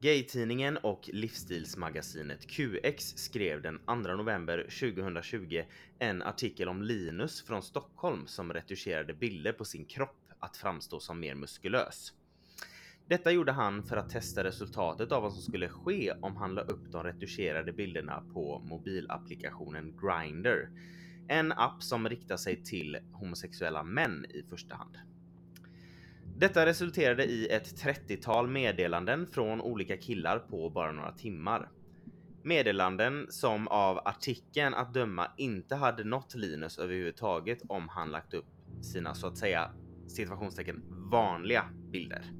Gaytidningen och livsstilsmagasinet QX skrev den 2 november 2020 en artikel om Linus från Stockholm som retuscherade bilder på sin kropp att framstå som mer muskulös. Detta gjorde han för att testa resultatet av vad som skulle ske om han la upp de retuscherade bilderna på mobilapplikationen Grindr. En app som riktar sig till homosexuella män i första hand. Detta resulterade i ett 30-tal meddelanden från olika killar på bara några timmar. Meddelanden som av artikeln att döma inte hade nått Linus överhuvudtaget om han lagt upp sina så att säga situationstecken vanliga bilder.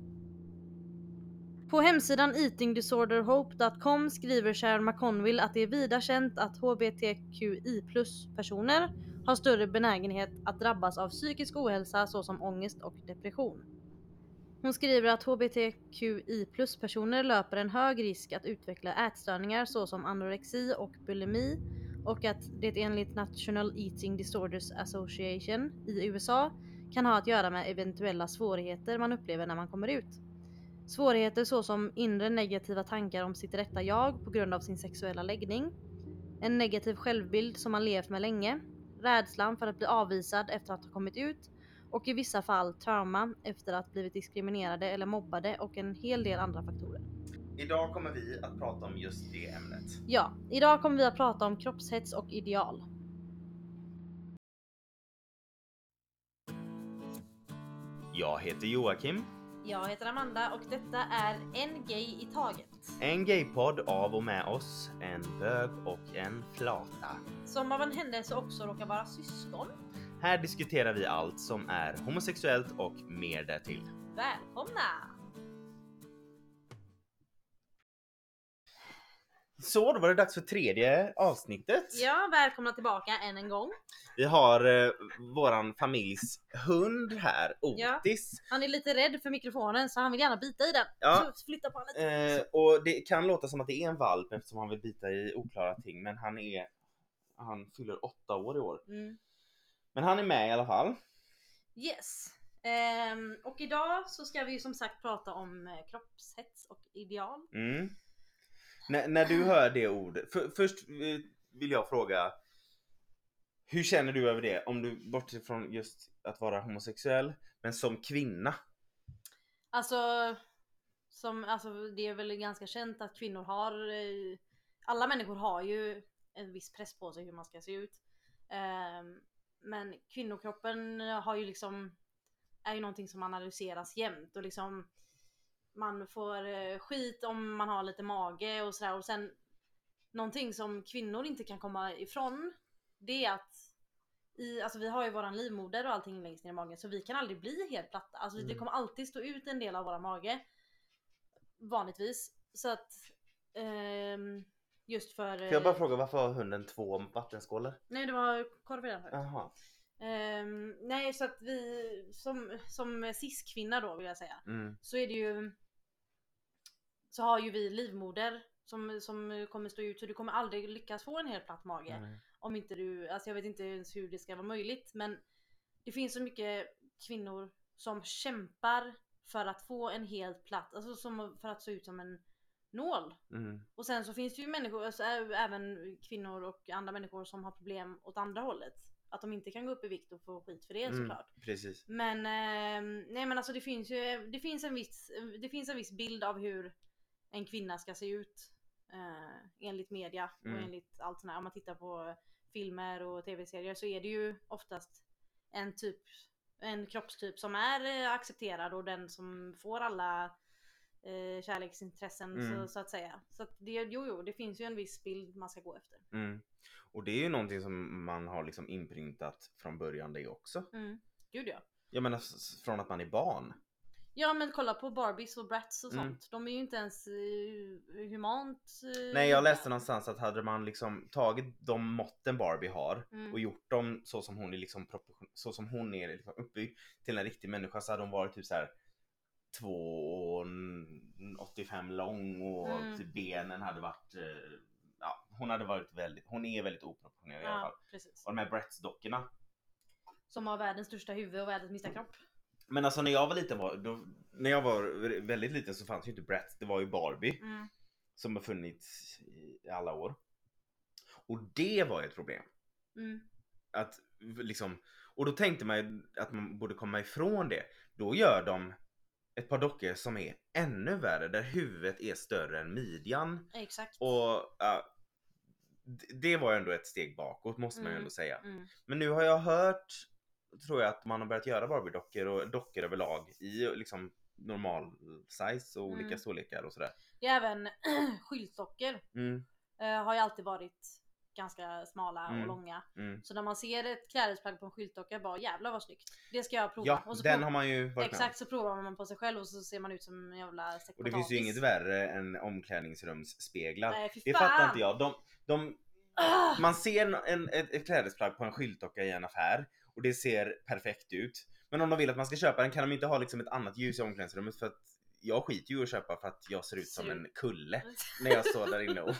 På hemsidan eatingdisorderhope.com skriver Sharon McConville att det är vida känt att HBTQI-plus-personer har större benägenhet att drabbas av psykisk ohälsa såsom ångest och depression. Hon skriver att HBTQI plus-personer löper en hög risk att utveckla ätstörningar såsom anorexi och bulimi och att det enligt National Eating Disorders Association i USA kan ha att göra med eventuella svårigheter man upplever när man kommer ut. Svårigheter såsom inre negativa tankar om sitt rätta jag på grund av sin sexuella läggning, en negativ självbild som man levt med länge, rädslan för att bli avvisad efter att ha kommit ut och i vissa fall trauma efter att blivit diskriminerade eller mobbade och en hel del andra faktorer. Idag kommer vi att prata om just det ämnet. Ja, idag kommer vi att prata om kroppshets och ideal. Jag heter Joakim. Jag heter Amanda och detta är En Gay i Taget. En gaypodd av och med oss, en bög och en flata. Som av en händelse också råkar vara syskon. Här diskuterar vi allt som är homosexuellt och mer därtill. Välkomna! Så, då var det dags för tredje avsnittet. Ja, välkomna tillbaka än en gång. Vi har eh, våran familjs hund här, Ja. Otis. Han är lite rädd för mikrofonen så han vill gärna bita i den. Ja. Så flytta på lite. Eh, och det kan låta som att det är en valp eftersom han vill bita i oklara ting, men han är han fyller åtta år i år. Mm. Men han är med i alla fall. Yes. Ehm, och idag så ska vi ju som sagt prata om eh, kroppshets och ideal. Mm. När, när du hör det ordet, för, först eh, vill jag fråga hur känner du över det? Om du bortser från just att vara homosexuell, men som kvinna. Alltså, som, alltså det är väl ganska känt att kvinnor har, eh, alla människor har ju en viss press på sig hur man ska se ut. Ehm, men kvinnokroppen har ju liksom, är ju någonting som analyseras jämt och liksom man får eh, skit om man har lite mage och sådär och sen någonting som kvinnor inte kan komma ifrån det är att i, alltså vi har ju våran livmoder och allting längst ner i magen så vi kan aldrig bli helt platta. Alltså det Mm. kommer alltid stå ut en del av våra mage. Vanligtvis. Så att ehm, just för... Får jag bara fråga varför har hunden två vattenskålar? Nej det var korv i den förut. Jaha. Ehm, nej så att vi som, som cis-kvinna då vill jag säga. Mm. Så är det ju Så har ju vi livmoder som, som kommer stå ut så du kommer aldrig lyckas få en helt platt mage. Mm. Om inte du, alltså jag vet inte ens hur det ska vara möjligt men det finns så mycket kvinnor som kämpar för att få en helt platt, alltså som, för att se ut som en nål. Mm. Och sen så finns det ju människor, alltså även kvinnor och andra människor som har problem åt andra hållet. Att de inte kan gå upp i vikt och få skit för det Mm. såklart. Precis. Men eh, nej men alltså det finns ju, det finns en viss, det finns en viss bild av hur en kvinna ska se ut. Eh, enligt media och Mm. enligt allt sånt här. Om man tittar på filmer och tv-serier så är det ju oftast en typ, en kroppstyp som är eh, accepterad och den som får alla eh, kärleksintressen Mm. så, så att säga. Så att det, jo, jo, det finns ju en viss bild man ska gå efter. Mm. Och det är ju någonting som man har liksom inprintat från början det också. Mm. Gud ja. Jag menar från att man är barn. Ja men kolla på Barbies och Bratz och Mm. sånt. De är ju inte ens eh, humant. eh, Nej jag läste någonstans att hade man liksom tagit de måtten Barbie har Mm. och gjort dem så som hon är liksom så som hon är liksom uppbyggd till en riktig människa så hade hon varit typ så här 2,85 lång och Mm. typ benen hade varit eh, ja, hon hade varit väldigt, hon är väldigt oproportionerlig i alla fall. Ja, precis. Och de här Bratz dockorna Som har världens största huvud och världens minsta kropp. Men alltså när jag var liten var, då, när jag var väldigt liten så fanns ju inte Bratz, det var ju Barbie Mm. som har funnits i alla år. Och det var ett problem. Mm. Att liksom, och då tänkte man ju att man borde komma ifrån det. Då gör de ett par dockor som är ännu värre, där huvudet är större än midjan. Exakt. Och d- det var ju ändå ett steg bakåt måste man ju Mm. ändå säga. Mm. Men nu har jag hört, tror jag, att man har börjat göra Barbie-dockor och dockor överlag i liksom normal size och olika Mm. storlekar och sådär. Det är även skyltdockor Mm, eh, har ju alltid varit ganska smala Mm. och långa. mm. Så när man ser ett klädesplagg på en skyltdocka bara jävlar vad snyggt. Det ska jag prova. Ja, och så den prov- har man ju varit. Exakt så provar man på sig själv och så ser man ut som en jävla säck Och det finns ju inget värre än omklädningsrumsspeglar. Nej fy Det fan. fattar inte jag. De, de, Ah! man ser en, ett, ett klädesplagg på en skyltdocka i en affär och det ser perfekt ut. Men om de vill att man ska köpa den kan de inte ha liksom ett annat ljus i omklädningsrummet för att jag skiter ju i att köpa för att jag ser ut som en kulle när jag står där inne och,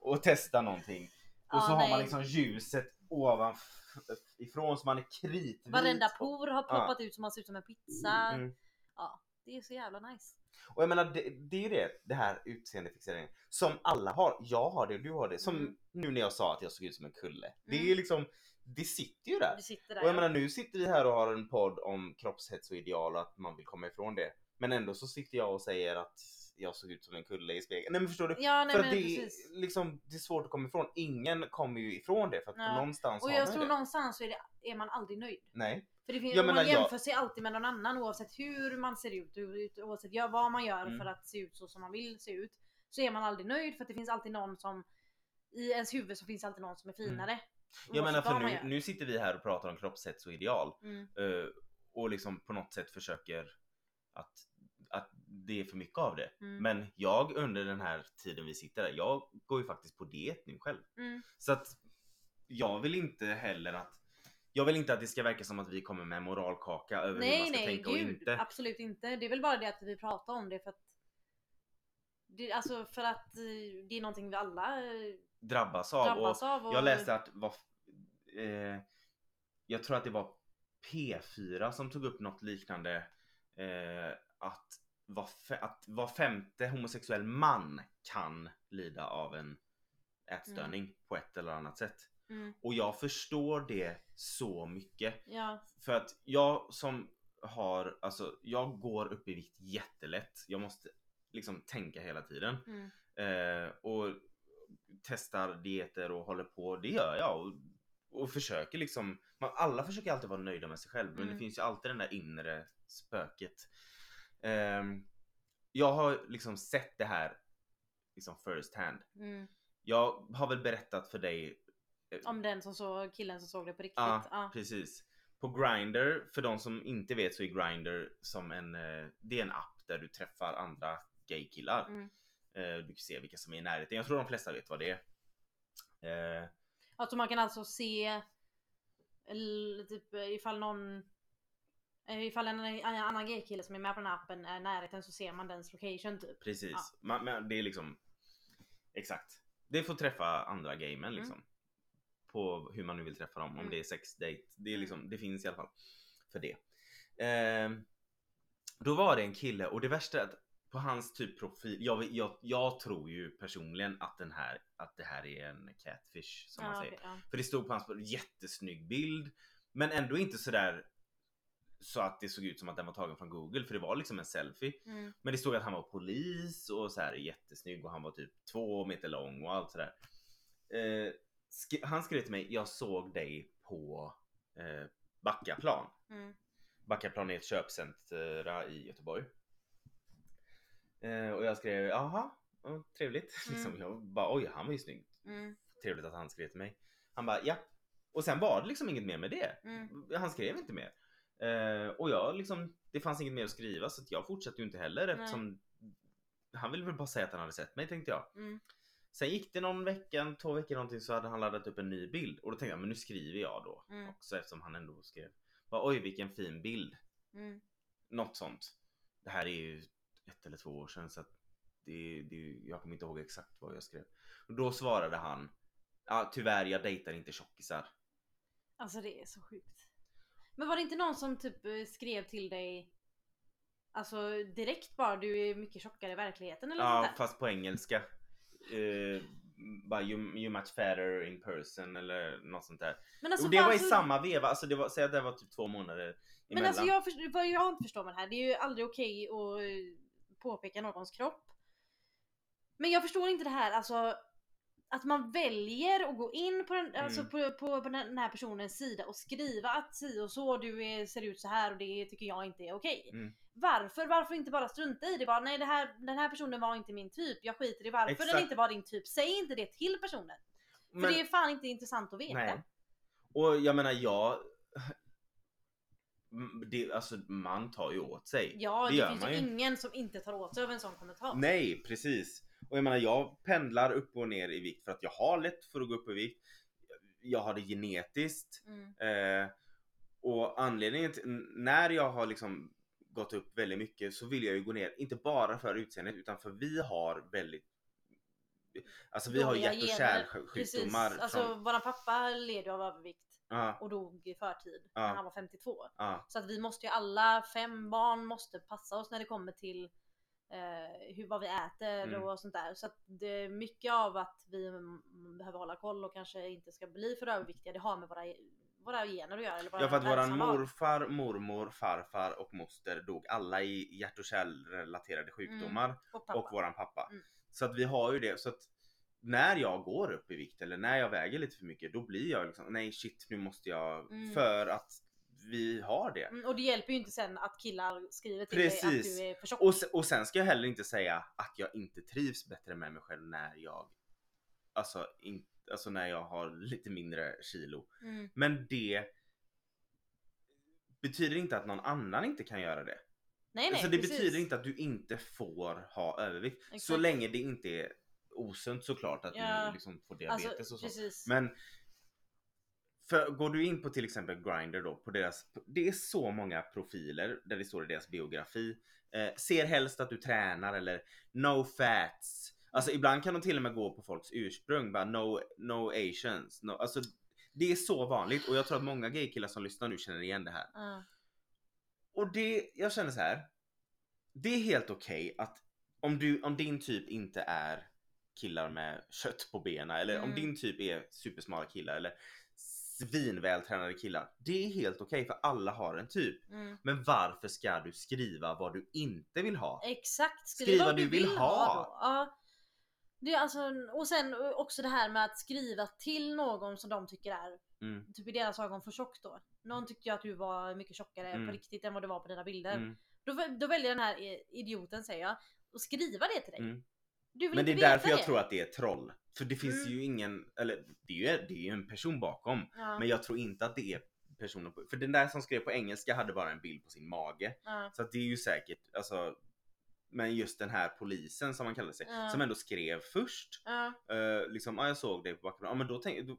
och testar någonting. Och så Ja, har man liksom ljuset ovanifrån så man är kritvit. Varenda por har ploppat ut så man ser ut som en pizza. Mm. Ja, det är så jävla nice. Och jag menar det, det är ju det, det här utseendefixeringen som alla har. Jag har det och du har det. Som Mm. nu när jag sa att jag såg ut som en kulle. Det är Mm. liksom, det sitter ju där. Sitter där. Och jag ja. menar nu sitter vi här och har en podd om kroppshets och ideal och att man vill komma ifrån det. Men ändå så sitter jag och säger att jag såg ut som en kulle i spegeln. Nej men förstår du? Ja, nej, för men det är, precis. liksom, det är svårt att komma ifrån. Ingen kommer ju ifrån det för att Ja. någonstans Och jag tror det. någonstans så är, det, är man aldrig nöjd. Nej. För det finns, Jag man menar, jag- jämför sig alltid med någon annan oavsett hur man ser ut, oavsett vad man gör Mm. för att se ut så som man vill se ut. Så är man aldrig nöjd för att det finns alltid någon som i ens huvud så finns alltid någon som är finare. Mm. Jag menar för nu, nu sitter vi här och pratar om kroppshets och ideal. Mm. eh, och liksom på något sätt försöker att, att det är för mycket av det. Mm. Men jag under den här tiden vi sitter här, jag går ju faktiskt på diet nu själv. Mm. Så att jag vill inte heller att jag vill inte att det ska verka som att vi kommer med moralkaka över hur man Nej ska nej tänka och gud inte. absolut inte. Det är väl bara det att vi pratar om det för att det, Alltså för att eh, det är någonting vi alla eh, Drabbas av. drabbas och av. Och, jag läste att var, eh, jag tror att det var P4 som tog upp något liknande. Eh, att, var fe- att var femte homosexuell man kan lida av en ätstörning på ett eller annat sätt. Mm, Och jag förstår det så mycket. ja. För att jag som har, alltså jag går upp i vikt jättelätt. Jag måste liksom tänka hela tiden. Mm, Eh, och testar dieter och håller på. Det gör jag. Och, och försöker liksom. Man, alla försöker alltid vara nöjda med sig själv. Men det Mm. finns ju alltid den där inre spöket. Ehm, jag har liksom sett det här liksom first hand. mm. Jag har väl berättat för dig Om den som såg, killen som såg det på riktigt. Ja, Ja. precis. På Grindr, för de som inte vet så är Grindr som en, eh, det är en app där du träffar andra gaykillar. Mm. Eh, Du kan se vilka som är i närheten. Jag tror de flesta vet vad det är. Eh, Alltså man kan alltså se eller, typ ifall någon eh, Ifall en, en annan gaykille som är med på den här appen är närheten så ser man dens location typ. Precis. Ja. Man, men det är liksom Exakt. Det får träffa andra gamen Mm. liksom. På hur man nu vill träffa dem. Om Mm. det är sex, date. Det, är Mm. liksom, det finns i alla fall. För det. Ehm, då var det en kille och det värsta är att på hans typ profil. Jag, jag, jag tror ju personligen att den här att det här är en catfish som man Ja, säger. okej, ja. För det stod på hans jättesnygg bild. Men ändå inte sådär så att det såg ut som att den var tagen från google för det var liksom en selfie. Mm. Men det stod att han var polis och så här jättesnygg och han var typ två meter lång och allt sådär. Eh, sk- han skrev till mig, jag såg dig på eh, Backaplan. Mm. Backaplan är ett köpcentra i Göteborg. Eh, och jag skrev, jaha, ja, trevligt. Mm. Liksom, jag bara, oj han var ju snygg. Mm. Trevligt att han skrev till mig. Han bara, ja. Och sen var det liksom inget mer med det. Mm. Han skrev inte mer. Eh, och jag liksom, det fanns inget mer att skriva så att jag fortsatte ju inte heller eftersom han ville väl bara säga att han hade sett mig tänkte jag. Mm. Sen gick det någon vecka, två veckor någonting så hade han laddat upp en ny bild och då tänkte jag men nu skriver jag då Mm. också eftersom han ändå skrev. Bara, Oj vilken fin bild. Mm. Något sånt. Det här är ju ett eller två år sedan så att det, det, jag kommer inte ihåg exakt vad jag skrev. Och då svarade han Ja tyvärr jag dejtar inte tjockisar. Alltså det är så sjukt. Men var det inte någon som typ eh, skrev till dig Alltså direkt bara du är mycket tjockare i verkligheten eller Ja sånt där. fast på engelska. Eh, bara you, you much fatter in person eller något sånt där. Men alltså och det var i varför- samma veva, alltså det var, säg att det var typ två månader emellan. Men alltså jag, förstår, vad jag inte förstår med det här, det är ju aldrig okej att eh, påpeka någons kropp. Men jag förstår inte det här, alltså att man väljer att gå in på den, alltså Mm. på, på, på den här personens sida och skriva att si och så, du är, ser ut så här och det tycker jag inte är okej. Mm. Varför? Varför inte bara strunta i det? Bara, nej det här, den här personen var inte min typ, jag skiter i varför den Exakt. inte var din typ. Säg inte det till personen. För Men- det är fan inte intressant att veta. Nej. Och jag menar jag... Det, alltså man tar ju åt sig. Ja, Det det, finns ju. ingen som inte tar åt sig av en sån kommentar. Nej precis. Och jag menar jag pendlar upp och ner i vikt för att jag har lätt för att gå upp i vikt. Jag har det genetiskt. Mm. Eh, och anledningen till, när jag har liksom gått upp väldigt mycket så vill jag ju gå ner, inte bara för utseendet utan för vi har väldigt Alltså vi har hjärt och kärlsjukdomar. Precis. Alltså från, våran pappa led ju av övervikt ja, och dog i förtid Ja. när han var 52. ja, Så att vi måste ju alla fem barn måste passa oss när det kommer till eh, hur, vad vi äter Mm. och sånt där. Så att det mycket av att vi mm, behöver hålla koll och kanske inte ska bli för överviktiga. Det har med våra, våra gener att göra. Eller ja för att våran morfar, mormor, farfar och moster dog alla i hjärt och kärlrelaterade sjukdomar. och pappa. och våran pappa. Mm. Så att vi har ju det. Så att när jag går upp i vikt eller när jag väger lite för mycket då blir jag liksom nej shit nu måste jag Mm. för att vi har det. Mm, och det hjälper ju inte sen att killar skriver till dig Precis. att du är för tjock. Och, och sen ska jag heller inte säga att jag inte trivs bättre med mig själv när jag Alltså, in, alltså när jag har lite mindre kilo. Mm. Men det betyder inte att någon annan inte kan göra det. Nej nej alltså det precis. betyder inte att du inte får ha övervikt. Så Exakt. länge det inte är osunt såklart att Ja. du liksom får diabetes Alltså, och så. precis. Men för går du in på till exempel Grindr då, på deras, det är så många profiler där det står i deras biografi. Eh, ser helst att du tränar eller no fats. Alltså ibland kan de till och med gå på folks ursprung, bara no, no asians. No, alltså, det är så vanligt och jag tror att många gaykillar som lyssnar nu känner igen det här. Ja. Och det, jag känner så här. Det är helt okej att om, du, om din typ inte är killar med kött på benen eller om Mm. din typ är supersmala killar eller svinvältränade killar. Det är helt okej för alla har en typ. Mm. Men varför ska du skriva vad du inte vill ha? Exakt, skriv, Skriv vad du vill, ha. ha. då. Ja. Det är alltså, och sen också det här med att skriva till någon som de tycker är, Mm, typ i deras ögon för tjock då. Någon tyckte ju att du var mycket tjockare Mm. på riktigt än vad du var på dina bilder. mm, Då, då väljer den här idioten säger jag, att skriva det till dig. mm. Du vill Men det är därför jag det. tror att det är troll. För det finns Mm. ju ingen, eller det är ju, det är ju en person bakom. Ja, Men jag tror inte att det är personen på, för den där som skrev på engelska hade bara en bild på sin mage. ja, Så att det är ju säkert, alltså men just den här polisen som man kallar sig, Ja. som ändå skrev först. eh, liksom, ja jag såg dig på bakgrunden. Ja men då tänkte då,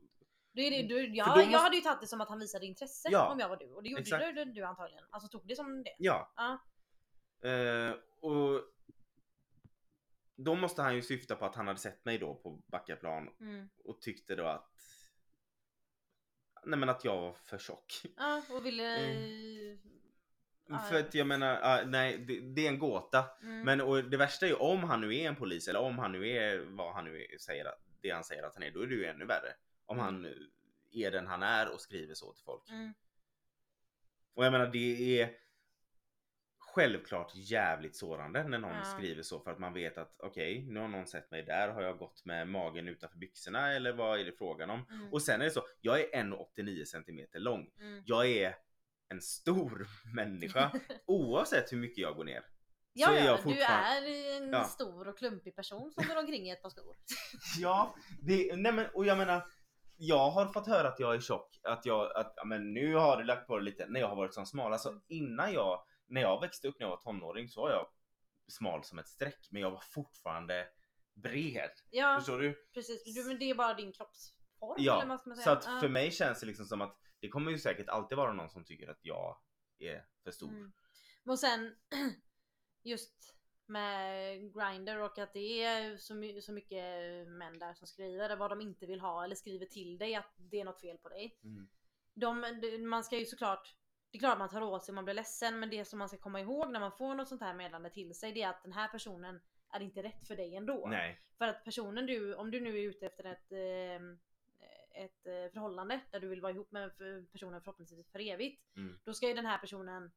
Då är det, du, Mm. För ja, måste- jag hade ju tagit det som att han visade intresse Ja, om jag var du. Och det gjorde exakt. du, du antagligen. Alltså tog det som det. ja. Ja. Eh, och då måste han ju syfta på att han hade sett mig då på Backaplan Mm. och tyckte då att Nej men att jag var för tjock. Ja, och ville... Mm. Ja, För att jag menar, nej det, det är en gåta. Mm. Men och det värsta är ju om han nu är en polis eller om han nu är vad han nu är, säger det han säger att han är, då är det ju ännu värre. Om Mm. han är den han är och skriver så till folk. Mm. Och jag menar det är självklart jävligt sårande när någon Ja. skriver så för att man vet att okej, nu har någon sett mig där, har jag gått med magen utanför byxorna eller vad är det frågan om? Mm. Och sen är det så, jag är 1,89 cm lång. Mm. Jag är en stor människa oavsett hur mycket jag går ner. Ja, är ja, du är en Ja. stor och klumpig person som går omkring i ett par skor. Ja, det, nej men och jag menar jag har fått höra att jag är tjock, att jag, att men nu har du lagt på det lite när jag har varit som smal. Alltså Mm. innan jag, när jag växte upp när jag var tonåring så var jag smal som ett streck men jag var fortfarande bred. Ja, Förstår du? precis. Du, men det är bara din kroppsform Ja, eller vad ska man Så säga? att Ja. för mig känns det liksom som att det kommer ju säkert alltid vara någon som tycker att jag är för stor. Mm. Och sen just med Grindr och att det är så, my- så mycket män där som skriver vad de inte vill ha eller skriver till dig att det är något fel på dig. Mm. De- man ska ju såklart Det är klart man tar åt sig, man blir ledsen men det som man ska komma ihåg när man får något sånt här meddelande till sig det är att den här personen är inte rätt för dig ändå. Nej. För att personen du, om du nu är ute efter ett, eh, ett eh, förhållande där du vill vara ihop med personen förhoppningsvis för evigt. Mm. Då ska ju den här personen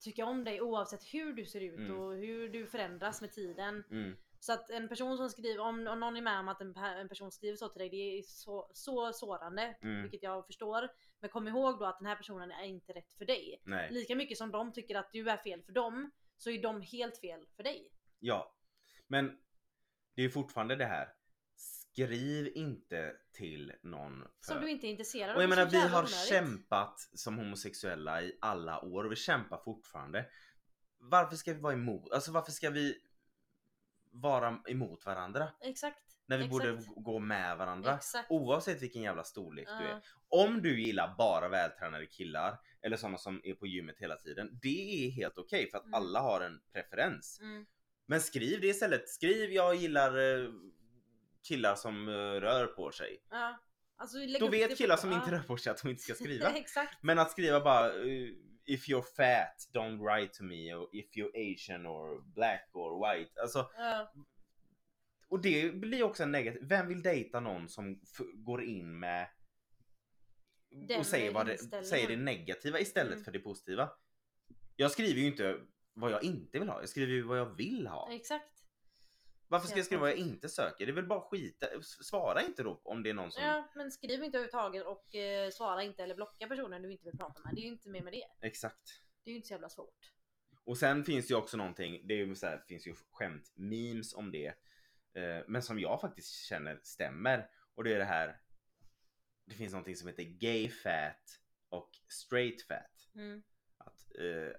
tycka om dig oavsett hur du ser ut Mm. och hur du förändras med tiden. Mm. Så att en person som skriver, om, om någon är med om att en, en person skriver så till dig, det är så, så sårande. Mm. Vilket jag förstår. Men kom ihåg då att den här personen är inte rätt för dig. Nej. Lika mycket som de tycker att du är fel för dem, så är de helt fel för dig. Ja. Men det är fortfarande det här. Skriv inte till någon för... Som du inte är intresserad av. Och jag menar vi har onödigt. kämpat som homosexuella i alla år och vi kämpar fortfarande. Varför ska vi vara emot? Alltså varför ska vi vara emot varandra? Exakt. När vi Exakt. borde gå med varandra. Exakt. Oavsett vilken jävla storlek du Ja. är. Om du gillar bara vältränade killar eller sådana som är på gymmet hela tiden. Det är helt okej för att Mm. alla har en preferens. Mm. Men skriv det istället. Skriv jag gillar eh, killar som eh, rör på sig. Alltså, Då vet på- killar som ja. inte rör på sig att de inte ska skriva. Men att skriva bara eh, If you're fat, don't write to me. Och if you're asian or black or white. Alltså, Ja. och det blir också en negativ. Vem vill dejta någon som går in med Den och säger, vad det, säger det negativa istället Mm. för det positiva. Jag skriver ju inte vad jag inte vill ha. Jag skriver ju vad jag vill ha. Exakt. Varför ska jag skriva vad jag inte söker? Det är väl bara skita. Svara inte då om det är någon som... Ja, men skriv inte överhuvudtaget och eh, svara inte eller blocka personen du inte vill prata med. Det är ju inte mer med det. Exakt. Det är ju inte så jävla svårt. Och sen finns det ju också någonting, det är ju så här, finns ju skämt, memes om det. Eh, men som jag faktiskt känner stämmer. Och det är det här. Det finns någonting som heter gay fat och straight fat. Mm. Att, eh,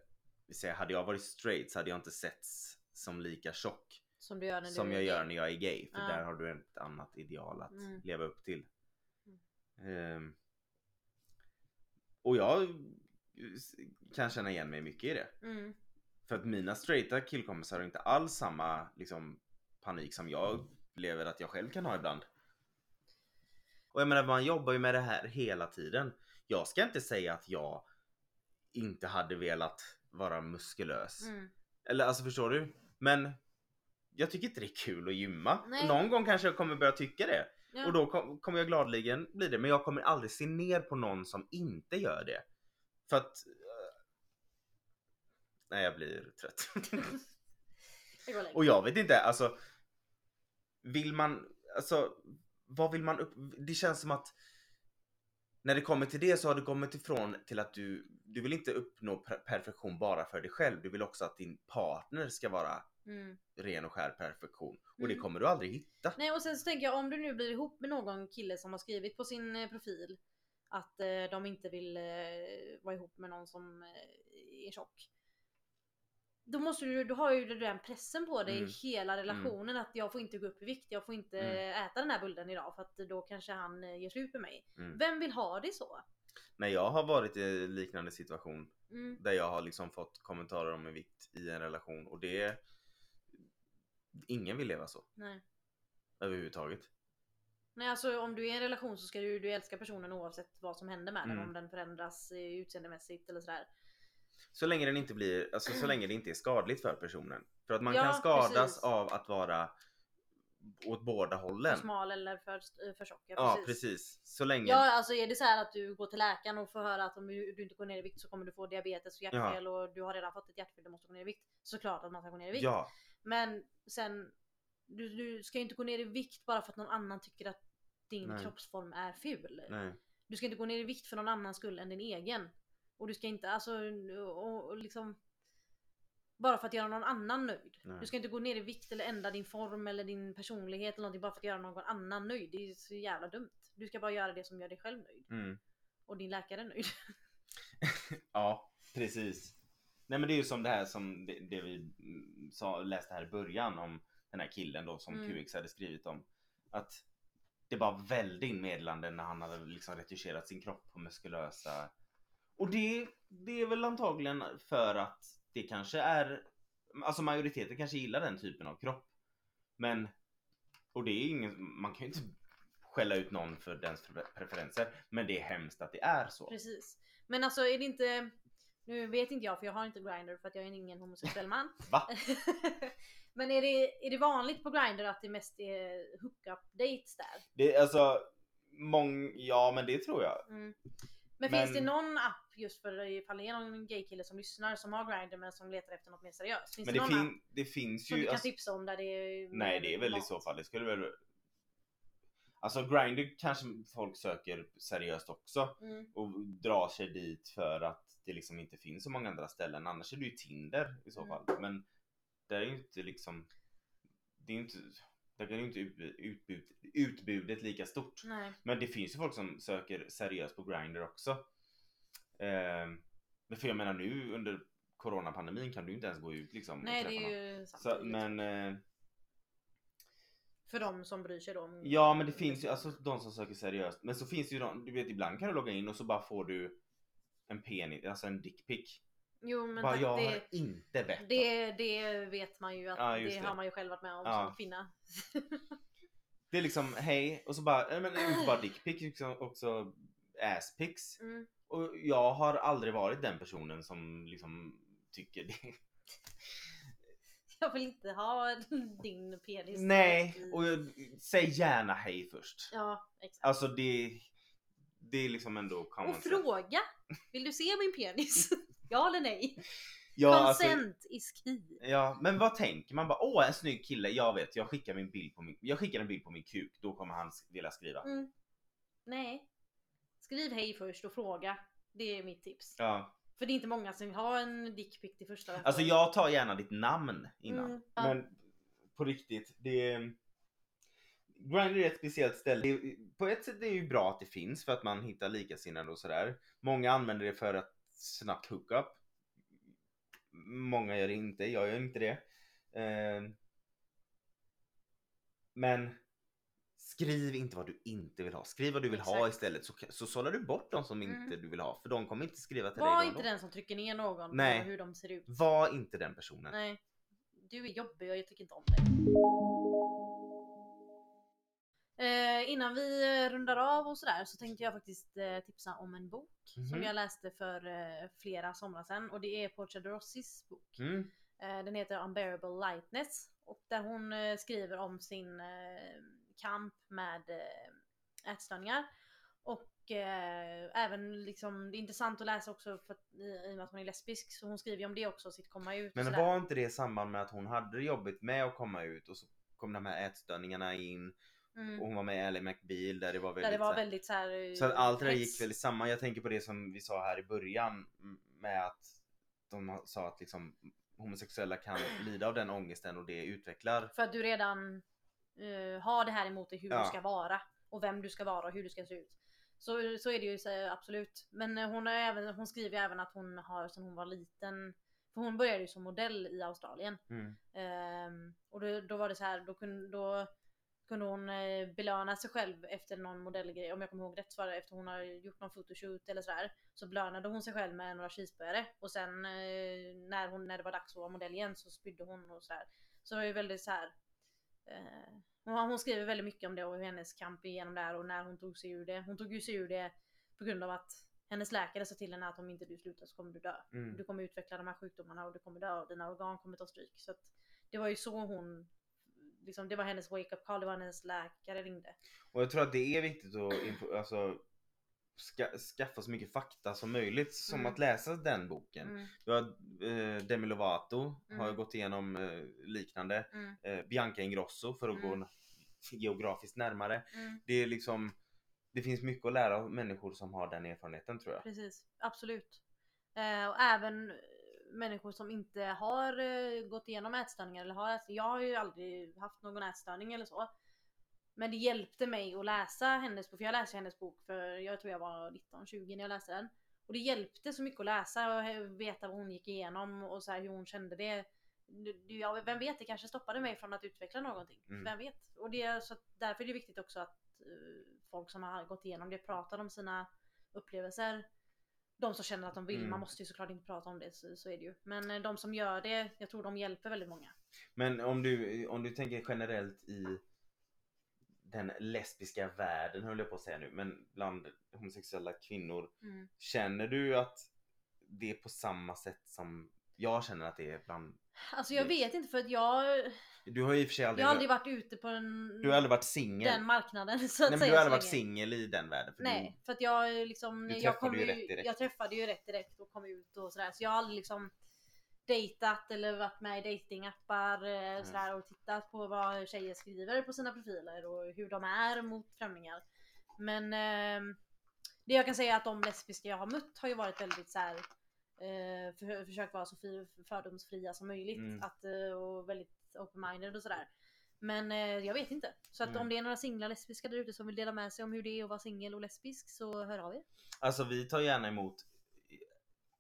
vi säger, hade jag varit straight så hade jag inte setts som lika tjock Som du gör när som du jag är gör när jag är gay. För Ja. där har du ett annat ideal att Mm. leva upp till. Ehm, och jag kan känna igen mig mycket i det. Mm. För att mina straighta killkompisar har inte alls samma liksom, panik som jag lever att jag själv kan ha ibland. Och jag menar man jobbar ju med det här hela tiden. Jag ska inte säga att jag inte hade velat vara muskulös. Mm. Eller alltså förstår du? Men jag tycker inte det är kul att gymma. Nej. Någon gång kanske jag kommer börja tycka det. Ja. Och då kom, kommer jag gladeligen bli det. Men jag kommer aldrig se ner på någon som inte gör det. För att... eh, Nej jag blir trött. Längre. och jag vet inte, alltså... Vill man... Alltså... Vad vill man upp... Det känns som att... När det kommer till det så har det kommit ifrån till att du... Du vill inte uppnå per- perfektion bara för dig själv. Du vill också att din partner ska vara Mm. ren och skär perfektion. Och det Mm. kommer du aldrig hitta. Nej och sen så tänker jag om du nu blir ihop med någon kille som har skrivit på sin eh, profil att eh, de inte vill eh, vara ihop med någon som eh, är tjock. Då måste du, då har ju du den pressen på dig Mm. hela relationen att jag får inte gå upp i vikt, jag får inte Mm. äta den här bullen idag för att då kanske han eh, gör slut med mig. Mm. Vem vill ha det så? När jag har varit i en liknande situation Mm. där jag har liksom fått kommentarer om min vikt i en relation och det Ingen vill leva så Nej. överhuvudtaget. Nej alltså om du är i en relation så ska du, du älska personen oavsett vad som händer med den. Mm. Om den förändras eh, utseendemässigt eller sådär. Så länge den inte blir, alltså så länge det inte är skadligt för personen. För att man Ja, kan skadas precis. av att vara åt båda För hållen. smal eller för, eh, för tjock. Ja precis. Så länge. Ja alltså är det så här att du går till läkaren och får höra att om du du inte går ner i vikt så kommer du få diabetes och hjärtfel och du har redan fått ett hjärtfel du måste gå ner i vikt. Såklart att man ska gå ner i vikt. ja, Men sen du, du ska ju inte gå ner i vikt bara för att någon annan tycker att din Nej. kroppsform är ful. nej. Du ska inte gå ner i vikt för någon annans skull än din egen. Och du ska inte alltså och, och liksom bara för att göra någon annan nöjd. Nej. Du ska inte gå ner i vikt eller ändra din form eller din personlighet eller någonting bara för att göra någon annan nöjd. Det är så jävla dumt. Du ska bara göra det som gör dig själv nöjd. Mm. Och din läkare nöjd. Ja, precis. Nej men det är ju som det här som det, det vi mm, sa, läste här i början om den här killen då som Mm. QX hade skrivit om. Att det bara välde in meddelanden när han hade liksom retuscherat sin kropp på muskulösa. Och det, det är väl antagligen för att det kanske är, alltså majoriteten kanske gillar den typen av kropp. Men, och det är ingen, man kan ju inte skälla ut någon för dens pre- preferenser. Men det är hemskt att det är så. Precis. Men alltså är det inte Nu vet inte jag för jag har inte Grindr för att jag är ingen homosexuell man. Va? men är det, är det vanligt på Grindr att det mest är hookup dates där? Det är alltså, mång, ja men det tror jag. Mm. Men, Men- finns det någon app just för ifall det är någon gaykille som lyssnar som har Grindr men som letar efter något mer seriöst? Finns Men det, det, någon app fin, det finns som du ju, kan alltså, tipsa om där det är nej det är väl i så fall, det skulle väl Alltså Grindr kanske folk söker seriöst också Mm. och drar sig dit för att det liksom inte finns så många andra ställen. Annars är det ju Tinder i så Mm. fall. Men där är ju inte liksom Det är ju inte Där är ju inte ut- utbud, utbudet lika stort. Nej. Men det finns ju folk som söker seriöst på Grindr också. Men för jag menar nu under Coronapandemin kan du inte ens gå ut liksom Nej och det träffa är någon. ju sant. Så, men eh, För de som bryr sig om... Ja men det finns ju alltså de som söker seriöst. Men så finns det ju de, du vet ibland kan du logga in och så bara får du en penis, alltså en dickpic. Jo men Bara tack, jag har det, inte bett om. det, det vet man ju att Ja, det, det. har man ju själv varit med om Ja. som kvinna. Det är liksom hej och så bara, men inte bara dickpics liksom också asspics. Mm. Och jag har aldrig varit den personen som liksom tycker det. Jag vill inte ha din penis. Nej, i- och jag, säg gärna hej först. Ja exakt. Alltså det, det är liksom ändå common Och fråga! Vill du se min penis? ja eller nej? Ja, alltså, Consent is key. Ja, men vad tänker man? Bara, Åh, en snygg kille. Jag vet, jag skickar, min bild på min, jag skickar en bild på min kuk. Då kommer han vilja skriva. Mm. Nej. Skriv hej först och fråga. Det är mitt tips. Ja. För det är inte många som vill ha en dickpic till första Alltså jag tar gärna ditt namn innan. Mm, ja. Men på riktigt, det... Grindr är ett speciellt ställe. Det är, på ett sätt är det ju bra att det finns för att man hittar likasinnade och sådär. Många använder det för att snabbt hook up. Många gör det inte, jag gör inte det. Eh, men skriv inte vad du inte vill ha. Skriv vad du vill ha Exakt. istället så, så sållar du bort de som inte Mm. du vill ha. För de kommer inte skriva till Var dig då inte den som trycker ner någon Nej. hur de ser ut. Var inte den personen. Nej. Du är jobbig och jag tycker inte om dig. Eh, innan vi eh, rundar av och sådär så tänkte jag faktiskt eh, tipsa om en bok som Mhm. jag läste för eh, flera somrar sedan och det är Portia de Rossis bok. Mm. Eh, den heter Unbearable Lightness och där hon eh, skriver om sin kamp med eh, ätstörningar. Och eh, även liksom, det är intressant att läsa också för att, i, i och med att hon är lesbisk så hon skriver ju om det också, sitt komma ut Men var inte det i samband med att hon hade det jobbigt med att komma ut och så kom de här ätstörningarna in Mm. och hon var med i Ally McBeal där det var väldigt, Där det var väldigt så här. så att allt det där gick väl i samma. Jag tänker på det som vi sa här i början med att de sa att liksom homosexuella kan lida av den ångesten och det utvecklar. För att du redan eh, har det här emot dig hur Ja. du ska vara och vem du ska vara och hur du ska se ut. Så, så är det ju så, absolut. Men eh, hon, har även, hon skriver ju även att hon har sedan hon var liten för hon började ju som modell i Australien. Mm. Ehm, och då, då var det så här, då kunde, då kunde hon eh, belöna sig själv efter någon modellgrej. Om jag kommer ihåg rätt så var det efter hon har gjort någon photoshoot eller sådär. Så belönade hon sig själv med några cheeseburgare. Och sen eh, när, hon, när det var dags att vara modell igen så spydde hon och sådär. Så det var ju väldigt så här. Eh, hon, skriver väldigt mycket om det och hennes kamp igenom det här och när hon tog sig ur det. Hon tog ju sig ur det på grund av att hennes läkare sa till henne att om inte du slutar så kommer du dö. Mm. Du kommer utveckla de här sjukdomarna och du kommer dö och dina organ kommer ta stryk. Så det var ju så hon, liksom, det var hennes wake up call, det var hennes läkare ringde. Och jag tror att det är viktigt att alltså, ska, skaffa så mycket fakta som möjligt som Mm. att läsa den boken. Mm, Du har eh, Demi Lovato har Mm. gått igenom eh, liknande. mm, Eh, Bianca Ingrosso för att Mm. gå n- geografiskt närmare. mm, Det är liksom Det finns mycket att lära av människor som har den erfarenheten tror jag. precis, absolut. Eh, och även eh, människor som inte har eh, gått igenom ätstörningar eller har ätstörningar. Jag har ju aldrig haft någon ätstörning eller så. Men det hjälpte mig att läsa hennes bok, för jag läste hennes bok för jag tror jag var 19-20 när jag läste den. Och det hjälpte så mycket att läsa och veta vad hon gick igenom och så här hur hon kände det. Du- Ja, vem vet, det kanske stoppade mig från att utveckla någonting. Mm. Vem vet? Och det, så därför är det viktigt också att eh, folk som har gått igenom det pratar om sina upplevelser. De som känner att de vill, Mm. man måste ju såklart inte prata om det, så, så är det ju. Men eh, de som gör det, jag tror de hjälper väldigt många. Men om du, om du tänker generellt i den lesbiska världen höll jag på att säga nu, men bland homosexuella kvinnor. Mm. Känner du att det är på samma sätt som jag känner att det är bland... Alltså jag vet inte för att jag, Du har i och för sig aldrig, jag har aldrig varit ute på den, du har aldrig varit singel. den marknaden så att Nej men säga. du har aldrig varit singel i den världen. För Nej, för att jag liksom, Du jag, kom ju ju, rätt direkt. jag träffade ju rätt direkt och kom ut och sådär. Så jag har aldrig liksom dejtat eller varit med i datingappar eh, sådär och tittat på vad tjejer skriver på sina profiler och hur de är mot främlingar. Men ehm, det jag kan säga är att de lesbiska jag har mött har ju varit väldigt såhär eh, för, försökt vara så fri, fördomsfria som möjligt Mm. att, eh, och väldigt open-minded och sådär. Men eh, jag vet inte. Så att Mm. om det är några singlar lesbiska där ute som vill dela med sig om hur det är att vara singel och lesbisk så hör av er. Alltså vi tar gärna emot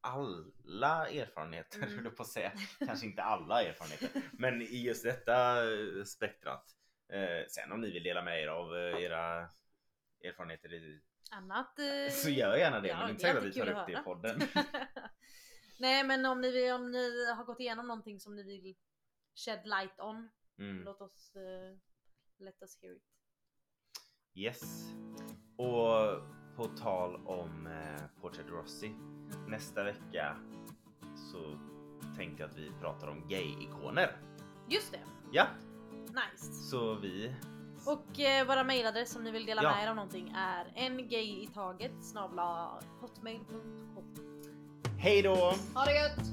alla erfarenheter, Mm. höll på att säga. Kanske inte alla erfarenheter, men i just detta eh, spektrat. Eh, sen om ni vill dela med er av eh, era erfarenheter i, Annat... Eh, så gör gärna det, ja, men inte så att vi tar upp det i podden. Nej men om ni, om ni har gått igenom någonting som ni vill shed light on, Mm. låt oss uh, let us hear it. Yes. Och på tal om eh, Portrait Rossi. Nästa vecka så tänkte jag att vi pratar om gay-ikoner. Just det, Ja, nice. så vi Och eh, våra mailadress om ni vill dela Ja. med er av någonting är en gay i taget snabla hotmail.com. Hej då! Ha det gött!